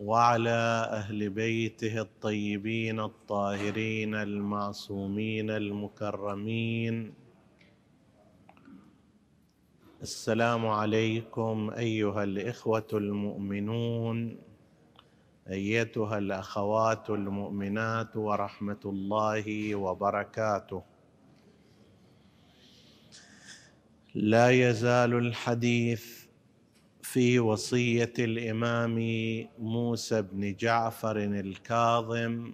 وعلى أهل بيته الطيبين الطاهرين المعصومين المكرمين. السلام عليكم أيها الإخوة المؤمنون أيتها الأخوات المؤمنات ورحمة الله وبركاته. لا يزال الحديث في وصية الإمام موسى بن جعفر الكاظم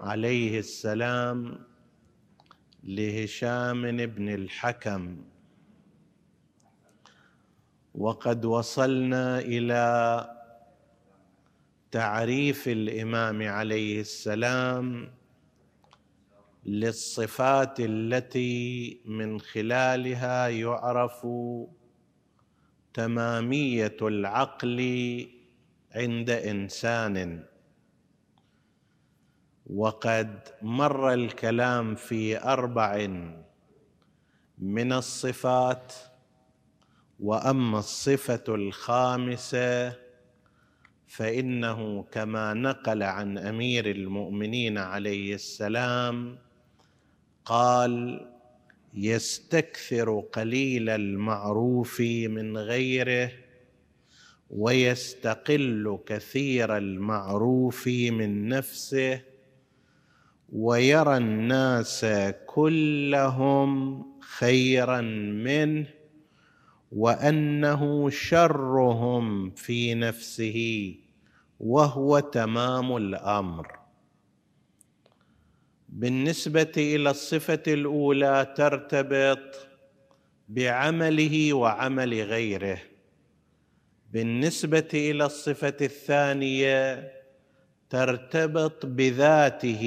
عليه السلام لهشام بن الحكم. وقد وصلنا إلى تعريف الإمام عليه السلام للصفات التي من خلالها يعرف تمامية العقل عند إنسان. وقد مر الكلام في أربع من الصفات وأما الصفة الخامسة فإنه كما نقل عن أمير المؤمنين عليه السلام قال يستكثر قليل المعروف من غيره ويستقل كثير المعروف من نفسه ويرى الناس كلهم خيرا منه وأنه شرهم في نفسه وهو تمام الأمر. بالنسبة إلى الصفة الأولى ترتبط بعمله وعمل غيره. بالنسبة إلى الصفة الثانية ترتبط بذاته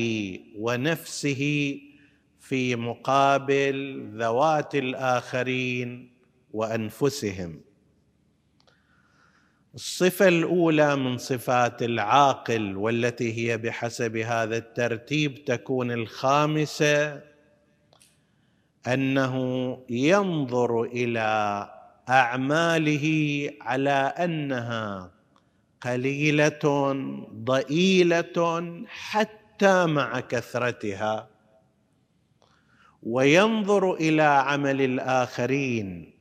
ونفسه في مقابل ذوات الآخرين وأنفسهم. الصفة الأولى من صفات العاقل والتي هي بحسب هذا الترتيب تكون الخامسة أنه ينظر إلى أعماله على أنها قليلة ضئيلة حتى مع كثرتها وينظر إلى عمل الآخرين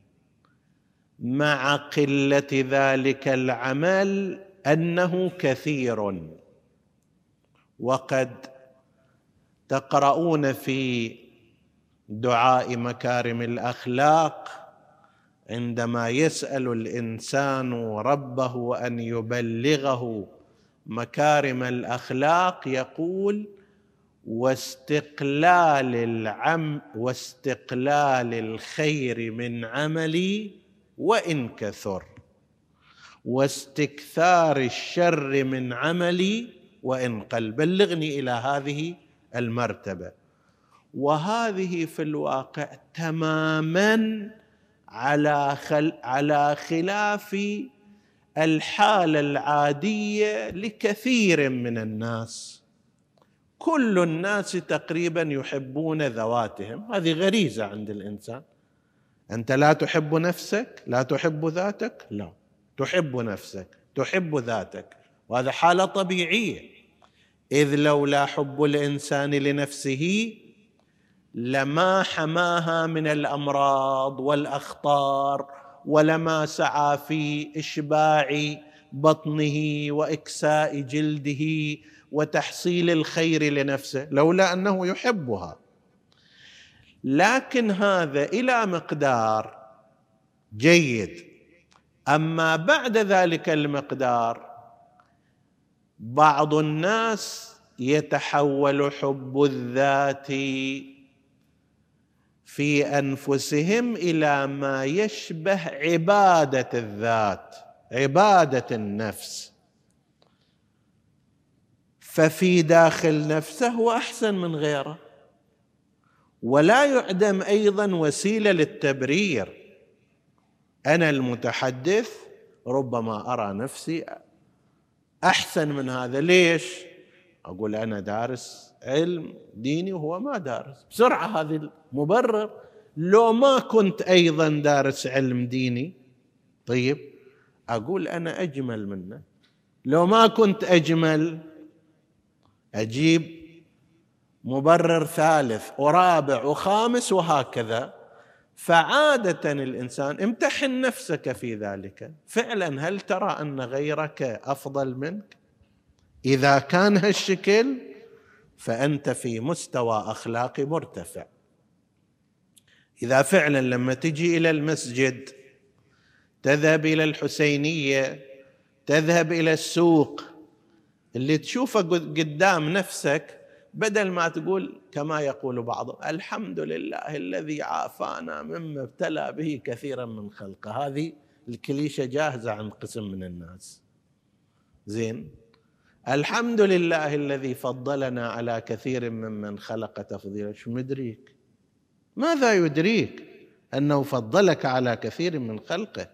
مع قلة ذلك العمل أنه كثير. وقد تقرؤون في دعاء مكارم الأخلاق عندما يسأل الإنسان ربه أن يبلغه مكارم الأخلاق يقول واستقلال العم واستقلال الخير من عملي وإن كثر. واستكثار الشر من عملي وإن قل بلغني إلى هذه المرتبة. وهذه في الواقع تماما على خل على خلاف الحالة العادية لكثير من الناس. كل الناس تقريبا يحبون ذواتهم. هذه غريزة عند الإنسان. أنت لا تحب نفسك لا تحب ذاتك؟ لا. تحب نفسك تحب ذاتك. وهذا حالة طبيعية. إذ لولا حب الإنسان لنفسه لما حماها من الأمراض والأخطار ولما سعى في إشباع بطنه وإكساء جلده وتحصيل الخير لنفسه. لولا أنه يحبها. لكن هذا إلى مقدار جيد. أما بعد ذلك المقدار بعض الناس يتحول حب الذات في أنفسهم إلى ما يشبه عبادة الذات عبادة النفس. ففي داخل نفسه هو احسن من غيره. ولا يعدم أيضا وسيلة للتبرير. أنا المتحدث ربما أرى نفسي أحسن من هذا. ليش؟ أقول أنا دارس علم ديني وهو ما دارس. بسرعة هذه المبرر. لو ما كنت أيضا دارس علم ديني طيب أقول أنا أجمل منه. لو ما كنت أجمل أجيب مبرر ثالث ورابع وخامس وهكذا. فعادة الإنسان امتحن نفسك في ذلك. فعلا هل ترى أن غيرك أفضل منك؟ إذا كان هالشكل فأنت في مستوى اخلاقي مرتفع. إذا فعلا لما تجي إلى المسجد تذهب إلى الحسينية تذهب إلى السوق اللي تشوفه قدام نفسك بدل ما تقول كما يقول بعضهم الحمد لله الذي عافانا مما ابتلى به كثيرا من خلقه. هذه الكليشة جاهزة عند قسم من الناس. زين؟ الحمد لله الذي فضلنا على كثير ممن خلق تفضيلا. شو مدريك؟ ماذا يدريك أنه فضلك على كثير من خلقه؟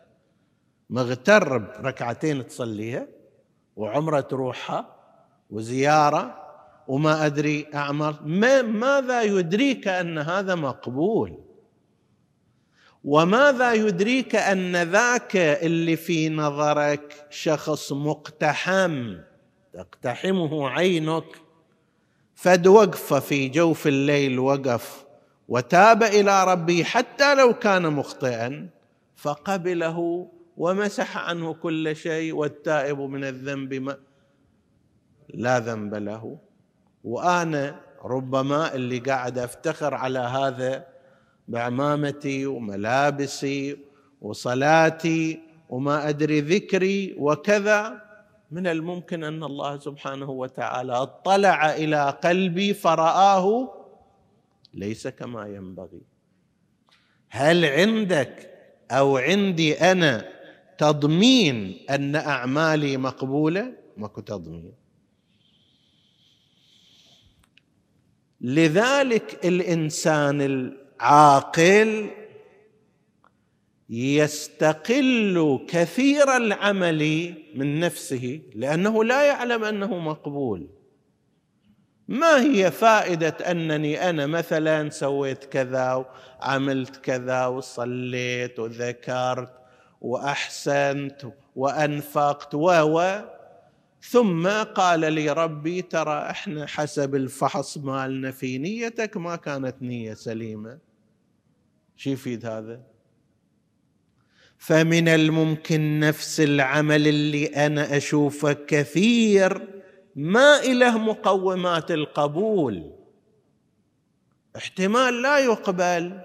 مغتر بركعتين تصليها وعمرة تروحها وزيارة وما أدري اعمال ما ماذا يدريك أن هذا مقبول؟ وماذا يدريك أن ذاك اللي في نظرك شخص مقتحم تقتحمه عينك فد وقفه في جوف الليل وقف وتاب إلى ربه حتى لو كان مخطئا فقبله ومسح عنه كل شيء والتائب من الذنب ما لا ذنب له. وأنا ربما اللي قاعد أفتخر على هذا بعمامتي وملابسي وصلاتي وما أدري ذكري وكذا من الممكن أن الله سبحانه وتعالى اطلع إلى قلبي فرآه ليس كما ينبغي. هل عندك أو عندي أنا تضمين أن أعمالي مقبولة؟ ماكو تضمين. لذلك الإنسان العاقل يستقل كثير العمل من نفسه لأنه لا يعلم أنه مقبول. ما هي فائدة أنني أنا مثلا سويت كذا وعملت كذا وصليت وذكرت وأحسنت وأنفقت و ثم قال لي ربي ترى إحنا حسب الفحص مالنا في نيتك ما كانت نية سليمة. شو يفيد هذا؟ فمن الممكن نفس العمل اللي أنا أشوفه كثير ما إله مقومات القبول. احتمال لا يقبل.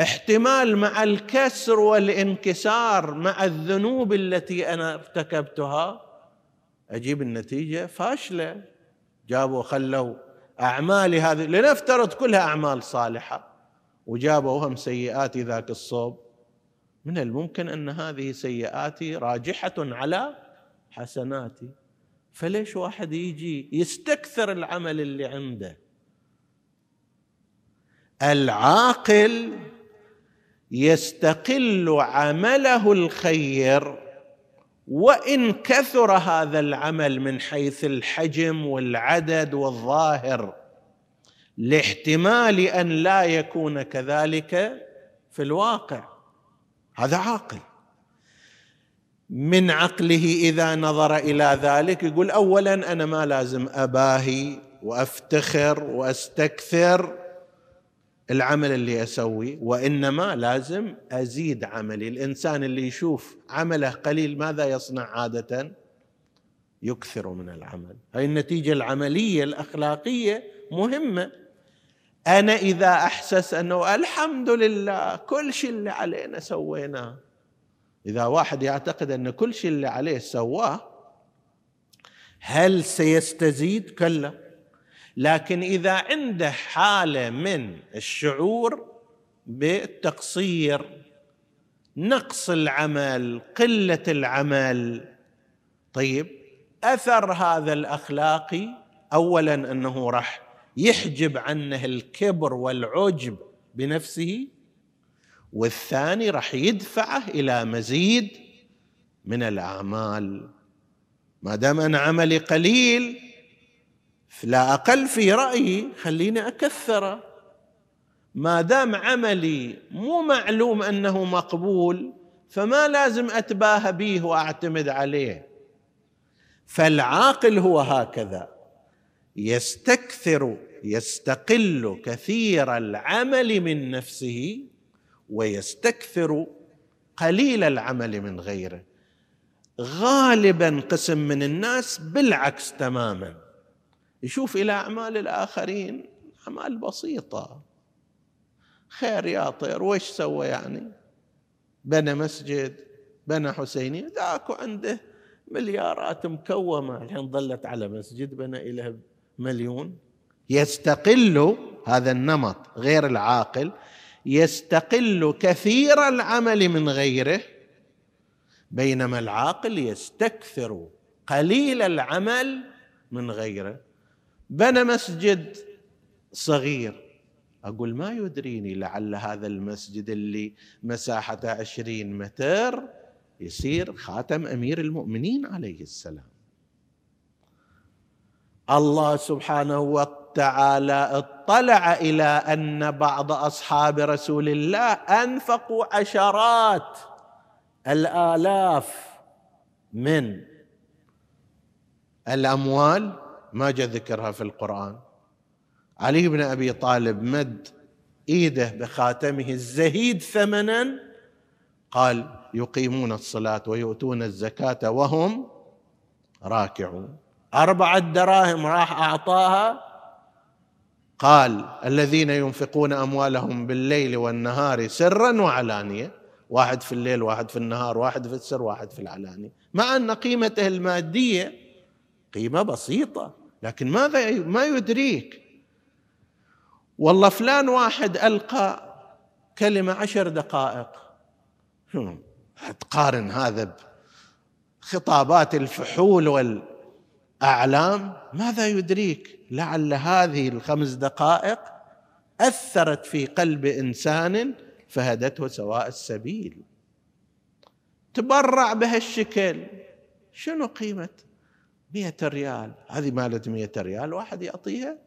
احتمال مع الكسر والانكسار مع الذنوب التي أنا ارتكبتها. أجيب النتيجة فاشلة. جابوا خلوا أعمالي هذه لنفترض كلها أعمال صالحة. وجابوا هم سيئاتي ذاك الصوب. من الممكن أن هذه سيئاتي راجحة على حسناتي. فليش واحد يجي يستكثر العمل اللي عنده؟ العاقل يستقل عمله الخير وإن كثر هذا العمل من حيث الحجم والعدد والظاهر لاحتمال أن لا يكون كذلك في الواقع. هذا عاقل. من عقله إذا نظر إلى ذلك يقول اولا أنا ما لازم أباهي وأفتخر وأستكثر العمل اللي اسويه وإنما لازم أزيد عملي. الإنسان اللي يشوف عمله قليل ماذا يصنع عادة؟ يكثر من العمل. هاي النتيجة العملية الأخلاقية مهمة. أنا إذا أحسس أنه الحمد لله كل شيء اللي علينا سويناه. إذا واحد يعتقد أن كل شيء اللي عليه سواه هل سيستزيد؟ كلا. لكن إذا عنده حالة من الشعور بالتقصير نقص العمل قلة العمل طيب أثر هذا الاخلاقي اولا أنه راح يحجب عنه الكبر والعجب بنفسه والثاني راح يدفعه إلى مزيد من الأعمال. ما دام أنا عملي قليل لا أقل في رأيي خليني اكثره ما دام عملي مو معلوم أنه مقبول فما لازم أتباهى به وأعتمد عليه. فالعاقل هو هكذا. يستكثر يستقل كثير العمل من نفسه ويستكثر قليل العمل من غيره. غالبا قسم من الناس بالعكس تماما. يشوف إلى أعمال الآخرين أعمال بسيطة. خير يا طير وش سوى يعني؟ بنى مسجد بنى حسينية ذاك عنده مليارات مكومة. الحين ظلت على مسجد بنى إليه مليون. يستقل هذا النمط غير العاقل يستقل كثير العمل من غيره بينما العاقل يستكثر قليل العمل من غيره. بنى مسجد صغير. أقول ما يدريني لعل هذا المسجد اللي مساحته عشرين متر يصير خاتم أمير المؤمنين عليه السلام. الله سبحانه وتعالى اطلع إلى أن بعض أصحاب رسول الله أنفقوا عشرات الآلاف من الأموال ما جاء ذكرها في القرآن. علي بن أبي طالب مد إيده بخاتمه الزهيد ثمنا قال يقيمون الصلاة ويؤتون الزكاة وهم راكعون. أربعة دراهم راح أعطاها. قال الذين ينفقون أموالهم بالليل والنهار سرا وعلانية. واحد في الليل واحد في النهار واحد في السر واحد في العلانية. مع أن قيمته المادية قيمة بسيطة. لكن ماذا ما يدريك؟ والله فلان واحد ألقى كلمة عشر دقائق. تقارن هذا بخطابات الفحول والأعلام؟ ماذا يدريك؟ لعل هذه الخمس دقائق أثرت في قلب إنسان فهدته سواء السبيل. تبرع بهالشكل. شنو قيمة؟ مئة ريال. هذه مالت مئة ريال واحد يعطيها.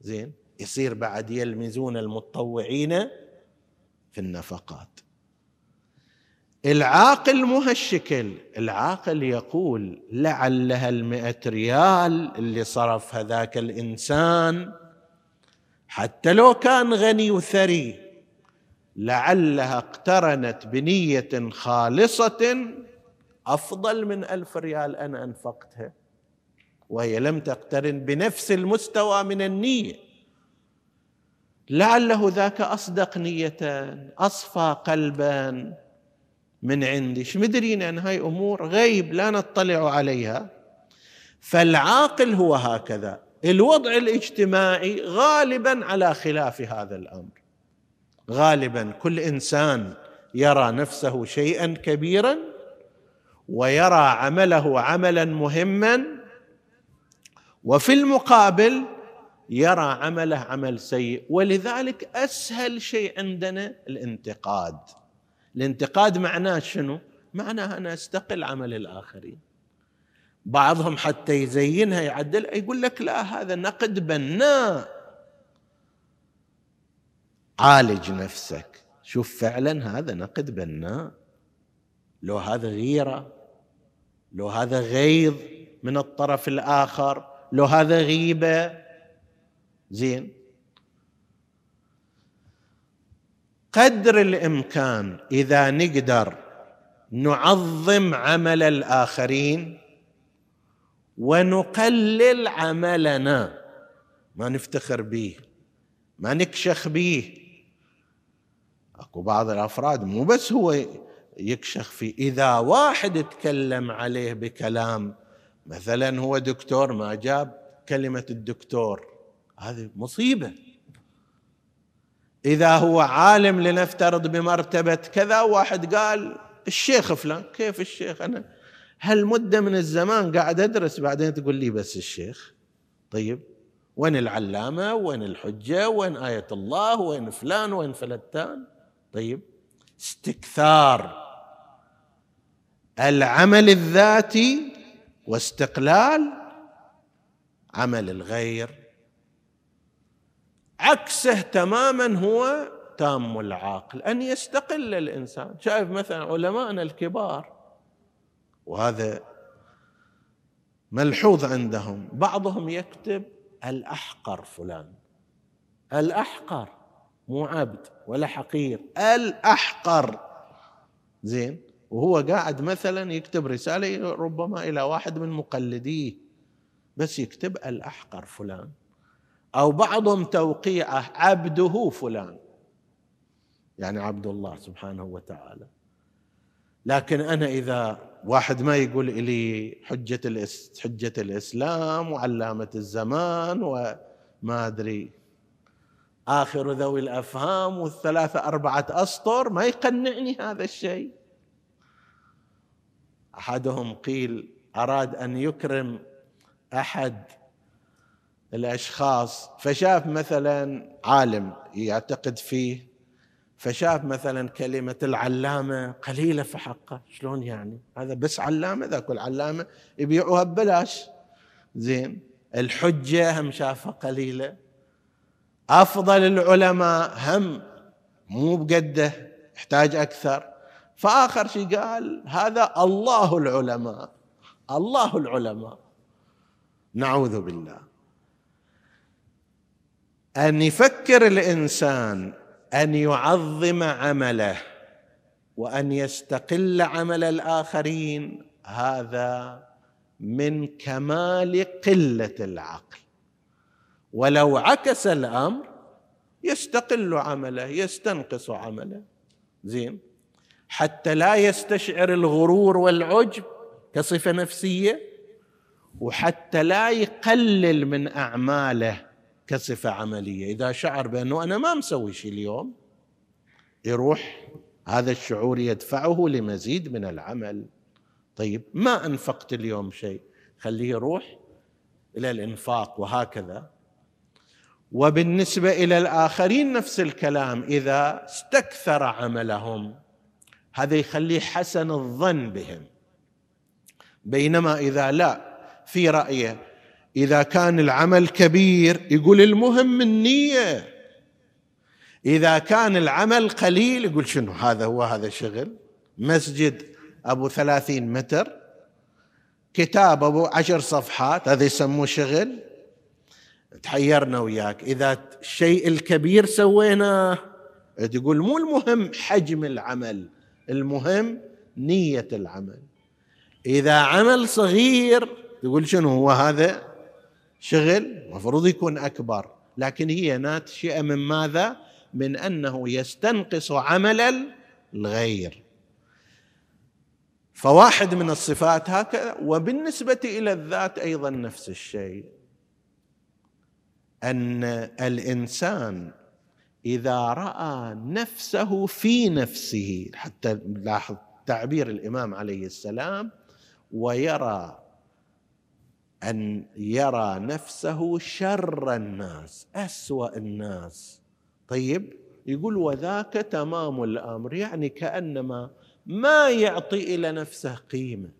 زين. يصير بعد يلمزون المتطوعين في النفقات. العاقل مو هالشكل العاقل يقول لعلها المئة ريال اللي صرف هذاك الإنسان. حتى لو كان غني وثري لعلها اقترنت بنية خالصة أفضل من ألف ريال أنا أنفقتها. وهي لم تقترن بنفس المستوى من النية. لعله ذاك أصدق نيه أصفى قلبا من عندي. شو مدرين أن هاي أمور غيب لا نطلع عليها؟ فالعاقل هو هكذا. الوضع الاجتماعي غالبا على خلاف هذا الأمر. غالبا كل إنسان يرى نفسه شيئا كبيرا ويرى عمله عملا مهما وفي المقابل يرى عمله عمل سيء ولذلك أسهل شيء عندنا الانتقاد. الانتقاد معناه شنو؟ معناه أنا أستقل عمل الآخرين. بعضهم حتى يزينها يعدل يقول لك لا هذا نقد بناء. عالج نفسك. شوف فعلا هذا نقد بناء. لو هذا غيرة لو هذا غيظ من الطرف الآخر لو هذا غيبة زين. قدر الإمكان إذا نقدر نعظم عمل الآخرين ونقلل عملنا. ما نفتخر به ما نكشخ به أكو بعض الأفراد مو بس هو يكشخ فيه إذا واحد تكلم عليه بكلام مثلا هو دكتور ما جاب كلمة الدكتور هذه مصيبة. إذا هو عالم لنفترض بمرتبة كذا واحد قال الشيخ فلان كيف الشيخ؟ أنا هالمده من الزمان قاعد أدرس؟ بعدين تقول لي بس الشيخ. طيب وين العلامة؟ وين الحجة؟ وين آية الله؟ وين فلان؟ وين فلتان؟ طيب استكثار. العمل الذاتي واستقلال عمل الغير. عكسه تماما هو تام العقل أن يستقل الإنسان. شايف مثلا علماءنا الكبار وهذا ملحوظ عندهم بعضهم يكتب الأحقر فلان. الأحقر مو عبد ولا حقير الأحقر. زين؟ وهو قاعد مثلا يكتب رسالة ربما إلى واحد من مقلديه بس يكتب الأحقر فلان أو بعضهم توقيعه عبده فلان. يعني عبد الله سبحانه وتعالى. لكن أنا إذا واحد ما يقول لي حجة حجة الإسلام وعلامة الزمان وما أدري آخر ذوي الأفهام والثلاثة أربعة أسطر ما يقنعني هذا الشيء. أحدهم قيل أراد أن يكرم أحد الأشخاص فشاف مثلا عالم يعتقد فيه فشاف مثلا كلمة العلامة قليلة في حقه. شلون يعني؟ هذا بس علامة ذاك العلامة يبيعوها ببلاش. زين. الحجة هم شافها قليلة. أفضل العلماء هم مو بقده يحتاج أكثر. فآخر شيء قال هذا الله العلماء. الله العلماء. نعوذ بالله. أن يفكر الإنسان أن يعظم عمله وأن يستقل عمل الآخرين هذا من كمال قلة العقل. ولو عكس الأمر يستقل عمله يستنقص عمله. زين؟ حتى لا يستشعر الغرور والعجب كصفة نفسية وحتى لا يقلل من أعماله كصفة عملية. إذا شعر بأنه أنا ما مسوي شيء اليوم يروح هذا الشعور يدفعه لمزيد من العمل. طيب ما أنفقت اليوم شيء؟ خليه يروح إلى الإنفاق وهكذا. وبالنسبة إلى الآخرين نفس الكلام إذا استكثر عملهم هذا يخليه حسن الظن بهم. بينما إذا لا في رايه إذا كان العمل كبير يقول المهم النيه إذا كان العمل قليل يقول شنو؟ هذا هو هذا شغل مسجد أبو ثلاثين متر كتاب أبو عشر صفحات هذا يسموه شغل. تحيرنا وياك. إذا الشيء الكبير سويناه تقول مو المهم حجم العمل. المهم نية العمل. إذا عمل صغير تقول شنو هو هذا؟ شغل المفروض يكون أكبر لكن هي ناتجه من ماذا؟ من أنه يستنقص عمل الغير. فواحد من الصفات هكذا وبالنسبة إلى الذات أيضا نفس الشيء. أن الإنسان إذا رأى نفسه في نفسه حتى لاحظ تعبير الإمام عليه السلام ويرى أن يرى نفسه شر الناس أسوأ الناس. طيب يقول وذاك تمام الأمر يعني كأنما ما يعطي إلى نفسه قيمة.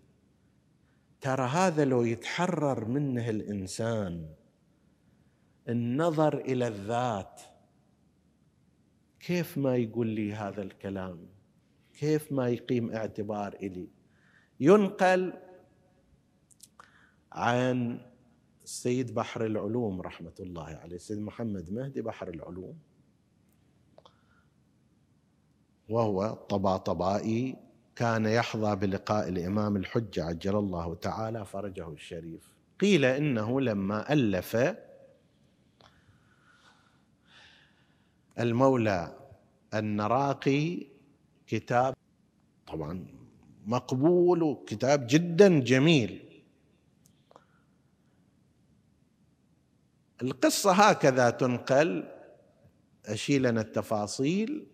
ترى هذا لو يتحرر منه الإنسان النظر إلى الذات كيف ما يقول لي هذا الكلام؟ كيف ما يقيم اعتبار إلي؟ ينقل عن السيد بحر العلوم رحمة الله عليه السيد محمد مهدي بحر العلوم وهو طباطبائي كان يحظى بلقاء الإمام الحجة عجل الله تعالى فرجه الشريف. قيل إنه لما ألف المولى النراقي كتاب طبعا مقبول وكتاب جدا جميل. القصة هكذا تنقل أشيل لنا التفاصيل.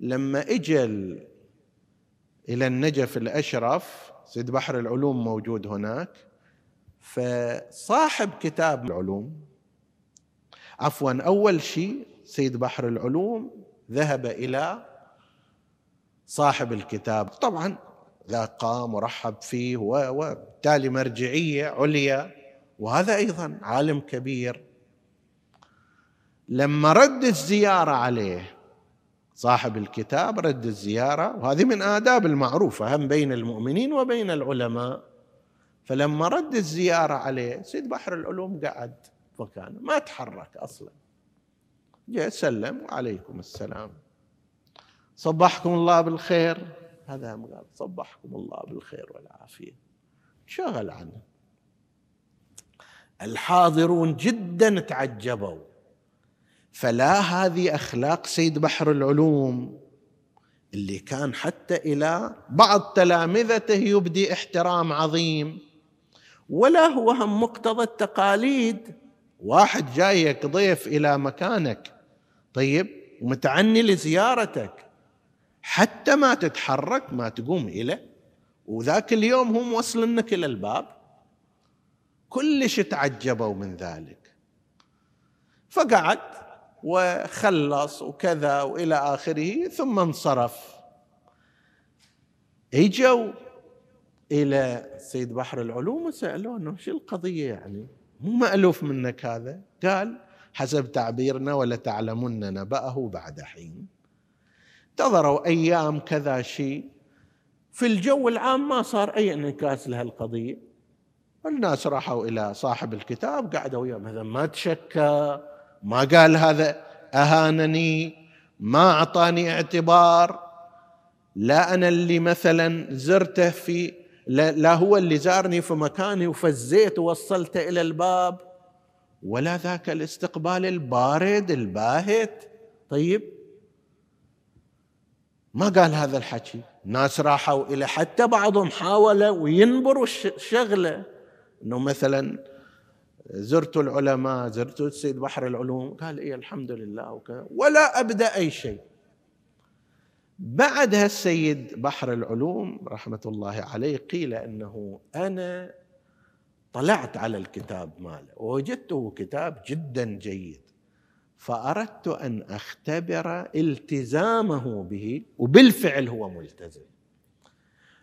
لما اجى إلى النجف الأشرف سيد بحر العلوم موجود هناك فصاحب كتاب العلوم عفوا أول شيء سيد بحر العلوم ذهب إلى صاحب الكتاب. طبعا ذا قام ورحب فيه وبالتالي مرجعية عليا. وهذا أيضا عالم كبير. لما رد الزيارة عليه صاحب الكتاب رد الزيارة وهذه من آداب المعروفة هم بين المؤمنين وبين العلماء. فلما رد الزيارة عليه سيد بحر العلوم قعد مكانه ما تحرك أصلا. جاء سلم وعليكم السلام. صبحكم الله بالخير. هذا هم قال صبحكم الله بالخير والعافية. شغل عنه. الحاضرون جدا تعجبوا. فلا هذه أخلاق سيد بحر العلوم اللي كان حتى إلى بعض تلامذته يبدي احترام عظيم. ولا هو هم مقتضى التقاليد. واحد جايك ضيف إلى مكانك. طيب ومتعني لزيارتك. حتى ما تتحرك ما تقوم إليه وذاك اليوم هم وصلنك إلى الباب. كلش تعجبوا من ذلك. فقعد وخلص وكذا وإلى آخره ثم انصرف. إجوا إلى سيد بحر العلوم وسألوه إنه شو القضية يعني؟ مو مألوف منك هذا؟ قال حسب تعبيرنا ولا تعلمن نبأه بعد حين. انتظروا أيام كذا شيء. في الجو العام ما صار أي انعكاس لهالقضية. الناس راحوا إلى صاحب الكتاب قعدوا وياه مثلا ما تشكى ما قال هذا أهانني ما أعطاني اعتبار. لا أنا اللي مثلا زرته في لا, هو اللي زارني في مكاني وفزيت ووصلته إلى الباب. ولا ذاك الاستقبال البارد الباهت. طيب. ما قال هذا الحكي؟ ناس راحوا إلى حتى بعضهم حاول وينبروا الشغلة. أنه مثلا زرت العلماء زرت السيد بحر العلوم. قال إيه الحمد لله وكذا ولا أبدأ أي شيء. بعدها السيد بحر العلوم رحمة الله عليه قيل أنه أنا طلعت على الكتاب ماله. ووجدته كتاب جدا جيد. فأردت أن أختبر التزامه به وبالفعل هو ملتزم.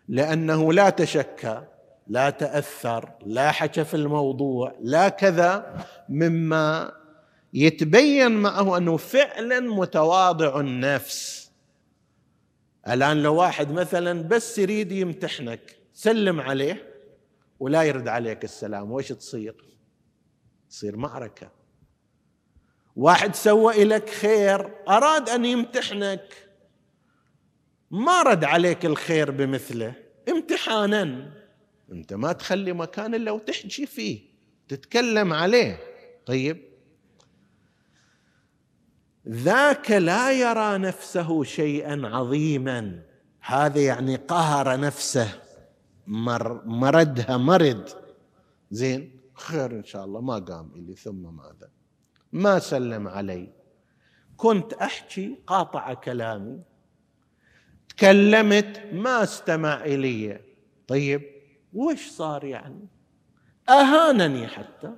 لأنه لا تشكى لا تأثر لا حكى في الموضوع لا كذا مما يتبين معه أنه فعلا متواضع النفس. الآن لو واحد مثلا بس يريد يمتحنك سلم عليه ولا يرد عليك السلام وش تصير؟ تصير معركة. واحد سوى لك خير أراد أن يمتحنك. ما رد عليك الخير بمثله امتحانا. أنت ما تخلي مكان إلا وتحكي فيه تتكلم عليه. طيب. ذاك لا يرى نفسه شيئا عظيما. هذا يعني قهر نفسه. مر مردها مرد زين؟ خير إن شاء الله ما قام لي ثم ماذا ما سلم علي. كنت أحكي قاطع كلامي. تكلمت ما استمع إلي. طيب وش صار يعني؟ أهانني حتى.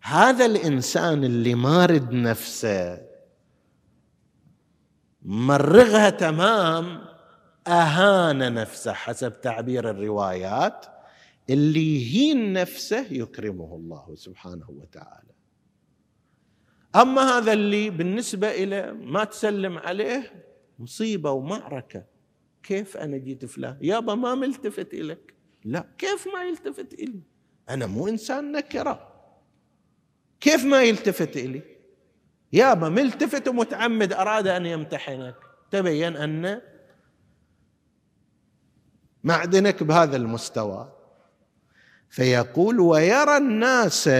هذا الإنسان اللي مارد نفسه مرغها تمام أهان نفسه حسب تعبير الروايات اللي يهين نفسه يكرمه الله سبحانه وتعالى. أما هذا اللي بالنسبة إلى ما تسلم عليه مصيبة ومعركة. كيف أنا جيت فلان يابا ما ملتفت إليك. لا. كيف ما يلتفت إلي؟ أنا مو إنسان نكرة. كيف ما يلتفت إلي؟ يابا ملتفت ومتعمد أراد أن يمتحنك. تبين أن معدنك بهذا المستوى. فيقول ويرى الناس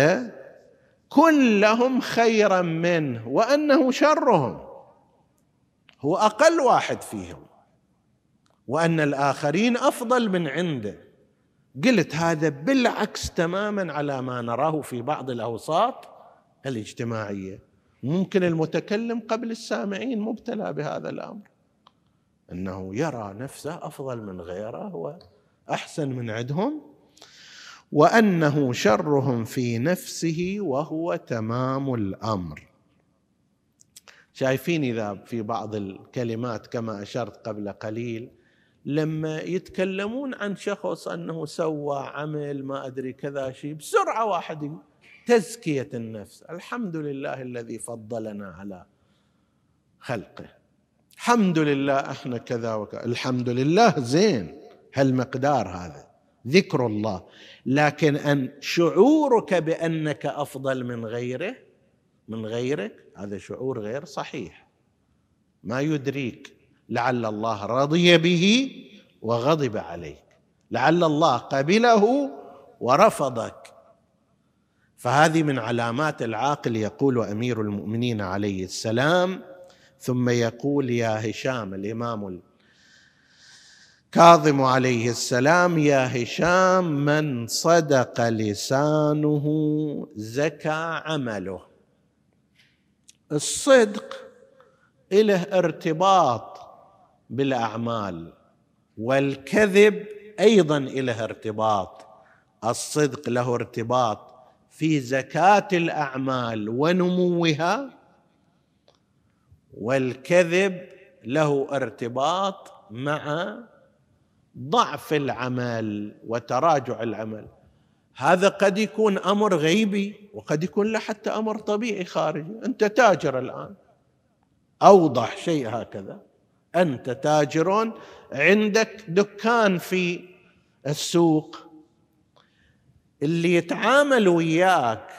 كلهم خيرا منه وأنه شرهم. هو أقل واحد فيهم. وأن الآخرين أفضل من عنده. قلت هذا بالعكس تماما على ما نراه في بعض الأوساط الاجتماعية. ممكن المتكلم قبل السامعين مبتلى بهذا الأمر. أنه يرى نفسه أفضل من غيره احسن من عندهم وأنه شرهم في نفسه وهو تمام الأمر. شايفين إذا في بعض الكلمات كما أشرت قبل قليل لما يتكلمون عن شخص أنه سوى عمل ما أدري كذا شيء بسرعة واحد تزكية النفس. الحمد لله الذي فضلنا على خلقه. الحمد لله إحنا كذا وكذا. الحمد لله زين. هالمقدار هذا. ذكر الله. لكن أن شعورك بأنك أفضل من غيره من غيرك هذا شعور غير صحيح. ما يدريك. لعل الله رضي به وغضب عليك. لعل الله قبله ورفضك. فهذه من علامات العاقل يقول أمير المؤمنين عليه السلام ثم يقول يا هشام الإمام الكاظم عليه السلام يا هشام من صدق لسانه زكى عمله. الصدق له ارتباط بالأعمال والكذب أيضا له ارتباط. الصدق له ارتباط في زكاة الأعمال ونموها والكذب له ارتباط مع ضعف العمل وتراجع العمل. هذا قد يكون أمر غيبي وقد يكون له حتى أمر طبيعي خارجي. أنت تاجر الآن. أوضح شيء هكذا. أنت تاجر عندك دكان في السوق. اللي يتعامل وياك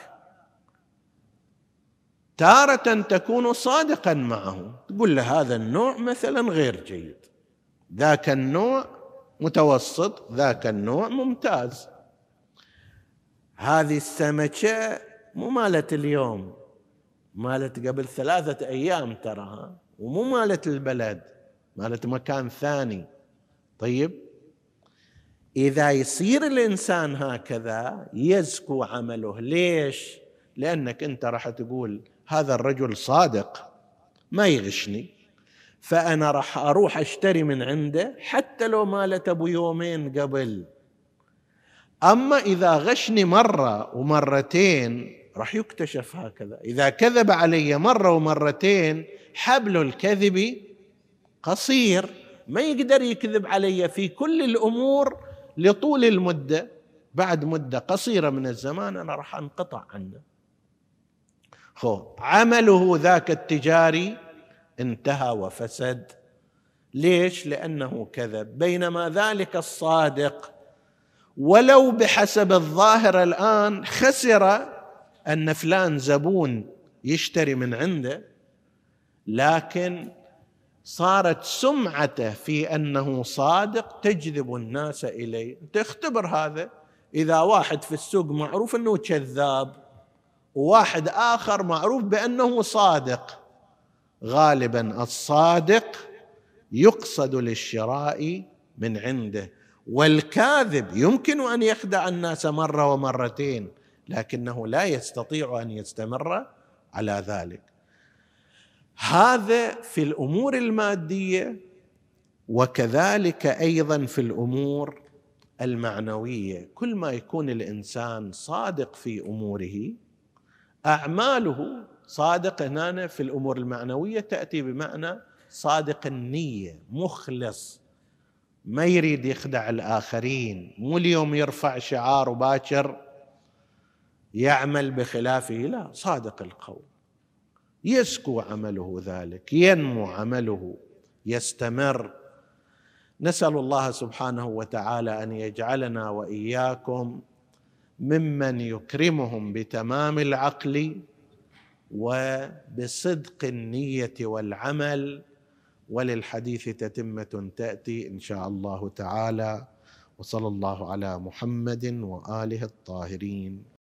تارة تكون صادقا معه. تقول له هذا النوع مثلا غير جيد. ذاك النوع متوسط ذاك النوع ممتاز. هذه السمكة مو مالت اليوم مالت قبل ثلاثة أيام تراها ومو مالت البلد مالت مكان ثاني. طيب؟ إذا يصير الإنسان هكذا يزكو عمله. ليش؟ لأنك أنت راح تقول هذا الرجل صادق ما يغشني. فأنا راح أروح أشتري من عنده حتى لو مالت أبو يومين قبل. أما إذا غشني مرة ومرتين راح يكتشف هكذا. إذا كذب علي مرة ومرتين حبل الكذب قصير. ما يقدر يكذب علي في كل الأمور لطول المدة. بعد مدة قصيرة من الزمان أنا راح أنقطع عنه. خو عمله ذاك التجاري انتهى وفسد. ليش؟ لأنه كذب. بينما ذلك الصادق ولو بحسب الظاهر الآن خسر أن فلان زبون يشتري من عنده لكن صارت سمعته في أنه صادق تجذب الناس إليه. انت اختبر هذا. إذا واحد في السوق معروف أنه كذاب. وواحد آخر معروف بأنه صادق. غالبا الصادق يقصد للشراء من عنده والكاذب يمكن أن يخدع الناس مرة ومرتين لكنه لا يستطيع أن يستمر على ذلك. هذا في الأمور المادية وكذلك أيضا في الأمور المعنوية. كل ما يكون الإنسان صادق في أموره أعماله صادق هنا في الأمور المعنوية تأتي بمعنى صادق النية مخلص ما يريد يخدع الآخرين مو اليوم يرفع شعار وباكر يعمل بخلافه لا صادق القول. يسكو عمله ذلك ينمو عمله يستمر. نسأل الله سبحانه وتعالى أن يجعلنا وإياكم ممن يكرمهم بتمام العقل وبصدق النية والعمل وللحديث تتمة تأتي إن شاء الله تعالى وصلى الله على محمد وآله الطاهرين.